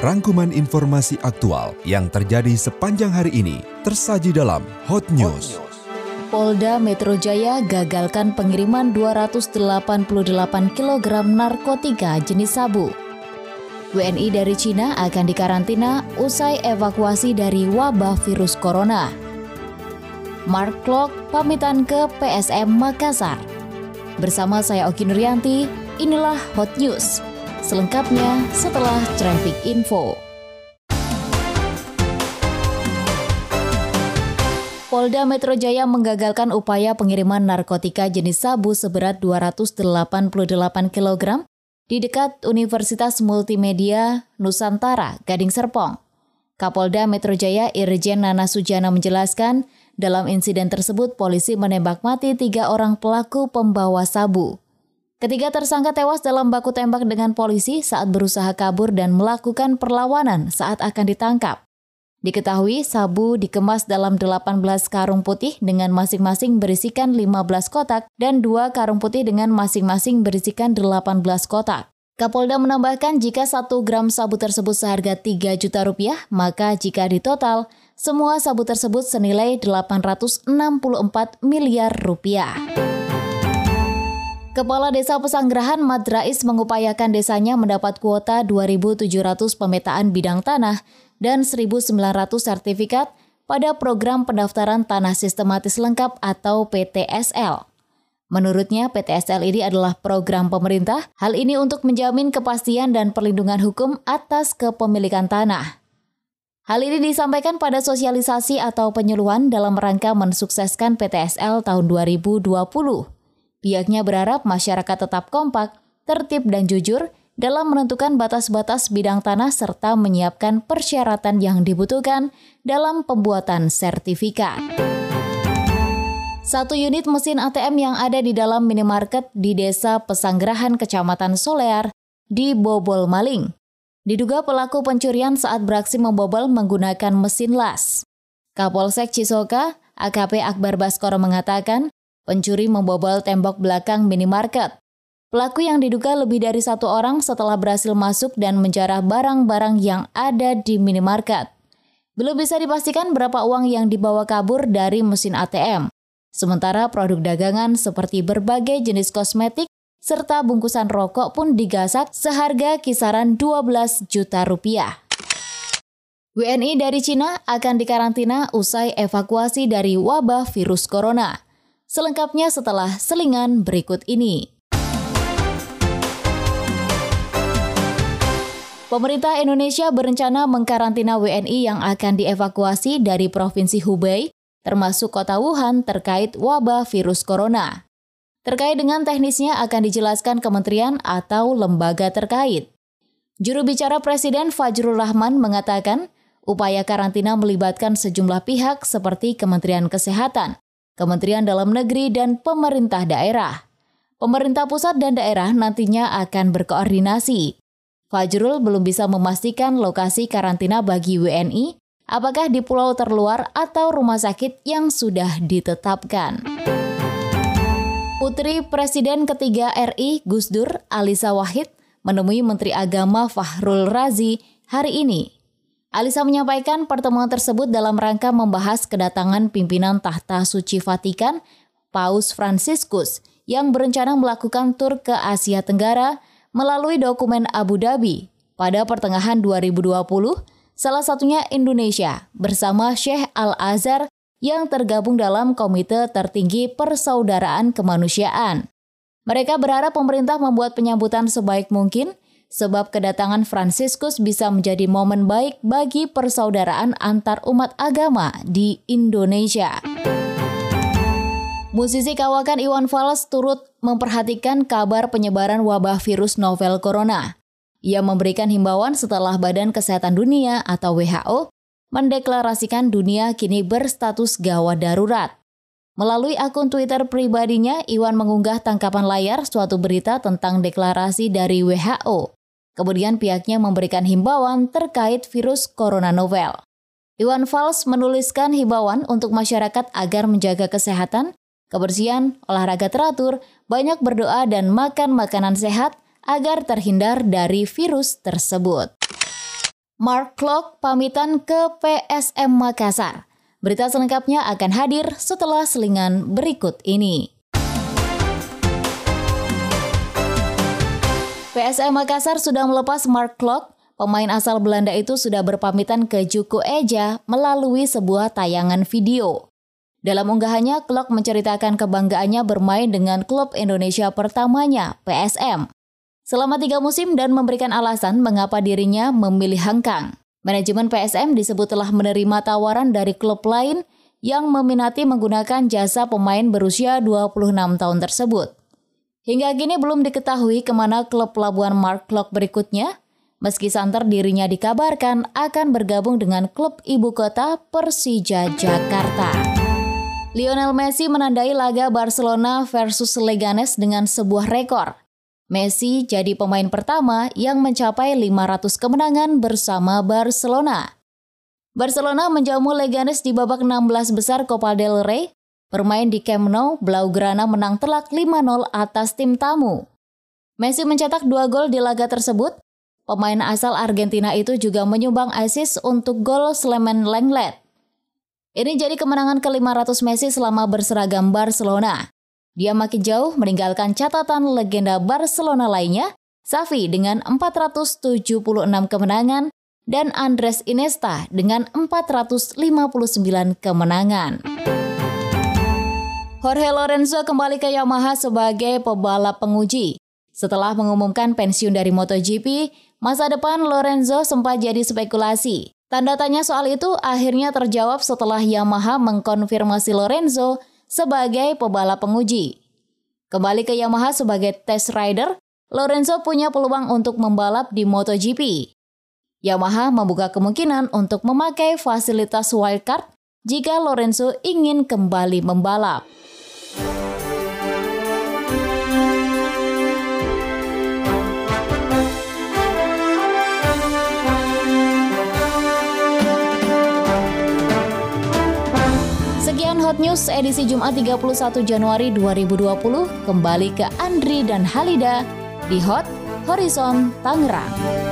Rangkuman informasi aktual yang terjadi sepanjang hari ini tersaji dalam Hot News. Polda Metro Jaya gagalkan pengiriman 288 kg narkotika jenis sabu. WNI dari Cina akan dikarantina usai evakuasi dari wabah virus corona. Mark Klok pamitan ke PSM Makassar. Bersama saya Oki Nuryanti, inilah Hot News. Selengkapnya setelah Traffic Info. Polda Metro Jaya menggagalkan upaya pengiriman narkotika jenis sabu seberat 288 kg di dekat Universitas Multimedia Nusantara, Gading Serpong. Kapolda Metro Jaya Irjen Nana Sujana menjelaskan, dalam insiden tersebut polisi menembak mati tiga orang pelaku pembawa sabu. Ketiga tersangka tewas dalam baku tembak dengan polisi saat berusaha kabur dan melakukan perlawanan saat akan ditangkap. Diketahui sabu dikemas dalam 18 karung putih dengan masing-masing berisikan 15 kotak dan dua karung putih dengan masing-masing berisikan 18 kotak. Kapolda menambahkan jika 1 gram sabu tersebut seharga 3 juta rupiah, maka jika ditotal, semua sabu tersebut senilai 864 miliar rupiah. Kepala Desa Pesanggerahan Madrais mengupayakan desanya mendapat kuota 2.700 pemetaan bidang tanah dan 1.900 sertifikat pada program pendaftaran tanah sistematis lengkap atau PTSL. Menurutnya, PTSL ini adalah program pemerintah, hal ini untuk menjamin kepastian dan perlindungan hukum atas kepemilikan tanah. Hal ini disampaikan pada sosialisasi atau penyuluhan dalam rangka mensukseskan PTSL tahun 2020. Pihaknya berharap masyarakat tetap kompak, tertib dan jujur dalam menentukan batas-batas bidang tanah serta menyiapkan persyaratan yang dibutuhkan dalam pembuatan sertifikat. Satu unit mesin ATM yang ada di dalam minimarket di Desa Pesanggerahan Kecamatan Solear dibobol maling. Diduga pelaku pencurian saat beraksi membobol menggunakan mesin las. Kapolsek Cisoka, AKP Akbar Baskoro mengatakan, Pencuri membobol tembok belakang minimarket. Pelaku yang diduga lebih dari satu orang setelah berhasil masuk dan menjarah barang-barang yang ada di minimarket. Belum bisa dipastikan berapa uang yang dibawa kabur dari mesin ATM. Sementara produk dagangan seperti berbagai jenis kosmetik serta bungkusan rokok pun digasak seharga kisaran 12 juta rupiah. WNI dari Cina akan dikarantina usai evakuasi dari wabah virus corona. Selengkapnya setelah selingan berikut ini. Pemerintah Indonesia berencana mengkarantina WNI yang akan dievakuasi dari Provinsi Hubei, termasuk kota Wuhan terkait wabah virus corona. Terkait dengan teknisnya akan dijelaskan kementerian atau lembaga terkait. Juru bicara Presiden Fajrul Rahman mengatakan, upaya karantina melibatkan sejumlah pihak seperti Kementerian Kesehatan, Kementerian Dalam Negeri, dan pemerintah daerah. Pemerintah pusat dan daerah nantinya akan berkoordinasi. Fajrul belum bisa memastikan lokasi karantina bagi WNI, apakah di pulau terluar atau rumah sakit yang sudah ditetapkan. Putri Presiden ketiga RI Gus Dur Alisa Wahid menemui Menteri Agama Fahrul Razi hari ini Alisa menyampaikan pertemuan tersebut dalam rangka membahas kedatangan pimpinan tahta suci Vatikan, Paus Franciscus, yang berencana melakukan tur ke Asia Tenggara melalui dokumen Abu Dhabi pada pertengahan 2020, salah satunya Indonesia, bersama Sheikh Al-Azhar yang tergabung dalam Komite Tertinggi Persaudaraan Kemanusiaan. Mereka berharap pemerintah membuat penyambutan sebaik mungkin – sebab kedatangan Fransiskus bisa menjadi momen baik bagi persaudaraan antar umat agama di Indonesia. Musisi kawakan Iwan Fals turut memperhatikan kabar penyebaran wabah virus novel corona. Ia memberikan himbauan setelah Badan Kesehatan Dunia atau WHO mendeklarasikan dunia kini berstatus gawat darurat. Melalui akun Twitter pribadinya, Iwan mengunggah tangkapan layar suatu berita tentang deklarasi dari WHO. Kemudian pihaknya memberikan himbauan terkait virus corona novel. Iwan Fals menuliskan himbauan untuk masyarakat agar menjaga kesehatan, kebersihan, olahraga teratur, banyak berdoa dan makan makanan sehat agar terhindar dari virus tersebut. Mark Klok pamitan ke PSM Makassar. Berita selengkapnya akan hadir setelah selingan berikut ini. PSM Makassar sudah melepas Mark Klok. Pemain asal Belanda itu sudah berpamitan ke Juku Eja melalui sebuah tayangan video. Dalam unggahannya, Klok menceritakan kebanggaannya bermain dengan klub Indonesia pertamanya, PSM selama tiga musim dan memberikan alasan mengapa dirinya memilih Hangkang. Manajemen PSM disebut telah menerima tawaran dari klub lain yang meminati menggunakan jasa pemain berusia 26 tahun tersebut. Hingga kini belum diketahui ke mana klub pelabuhan Mark Klok berikutnya, meski santer dirinya dikabarkan akan bergabung dengan klub ibu kota Persija Jakarta. Lionel Messi menandai laga Barcelona versus Leganes dengan sebuah rekor. Messi jadi pemain pertama yang mencapai 500 kemenangan bersama Barcelona. Barcelona menjamu Leganes di babak 16 besar Copa del Rey. Bermain di Camp Nou, Blaugrana menang telak 5-0 atas tim tamu. Messi mencetak dua gol di laga tersebut. Pemain asal Argentina itu juga menyumbang assist untuk gol Sleman Lenglet. Ini jadi kemenangan ke-500 Messi selama berseragam Barcelona. Dia makin jauh meninggalkan catatan legenda Barcelona lainnya, Xavi dengan 476 kemenangan dan Andres Iniesta dengan 459 kemenangan. Jorge Lorenzo kembali ke Yamaha sebagai pebalap penguji. Setelah mengumumkan pensiun dari MotoGP, masa depan Lorenzo sempat jadi spekulasi. Tanda tanya soal itu akhirnya terjawab setelah Yamaha mengkonfirmasi Lorenzo sebagai pebalap penguji. Kembali ke Yamaha sebagai test rider, Lorenzo punya peluang untuk membalap di MotoGP. Yamaha membuka kemungkinan untuk memakai fasilitas wildcard jika Lorenzo ingin kembali membalap. News edisi Jumat 31 Januari 2020 kembali ke Andri dan Halida di Hot Horizon Tangerang.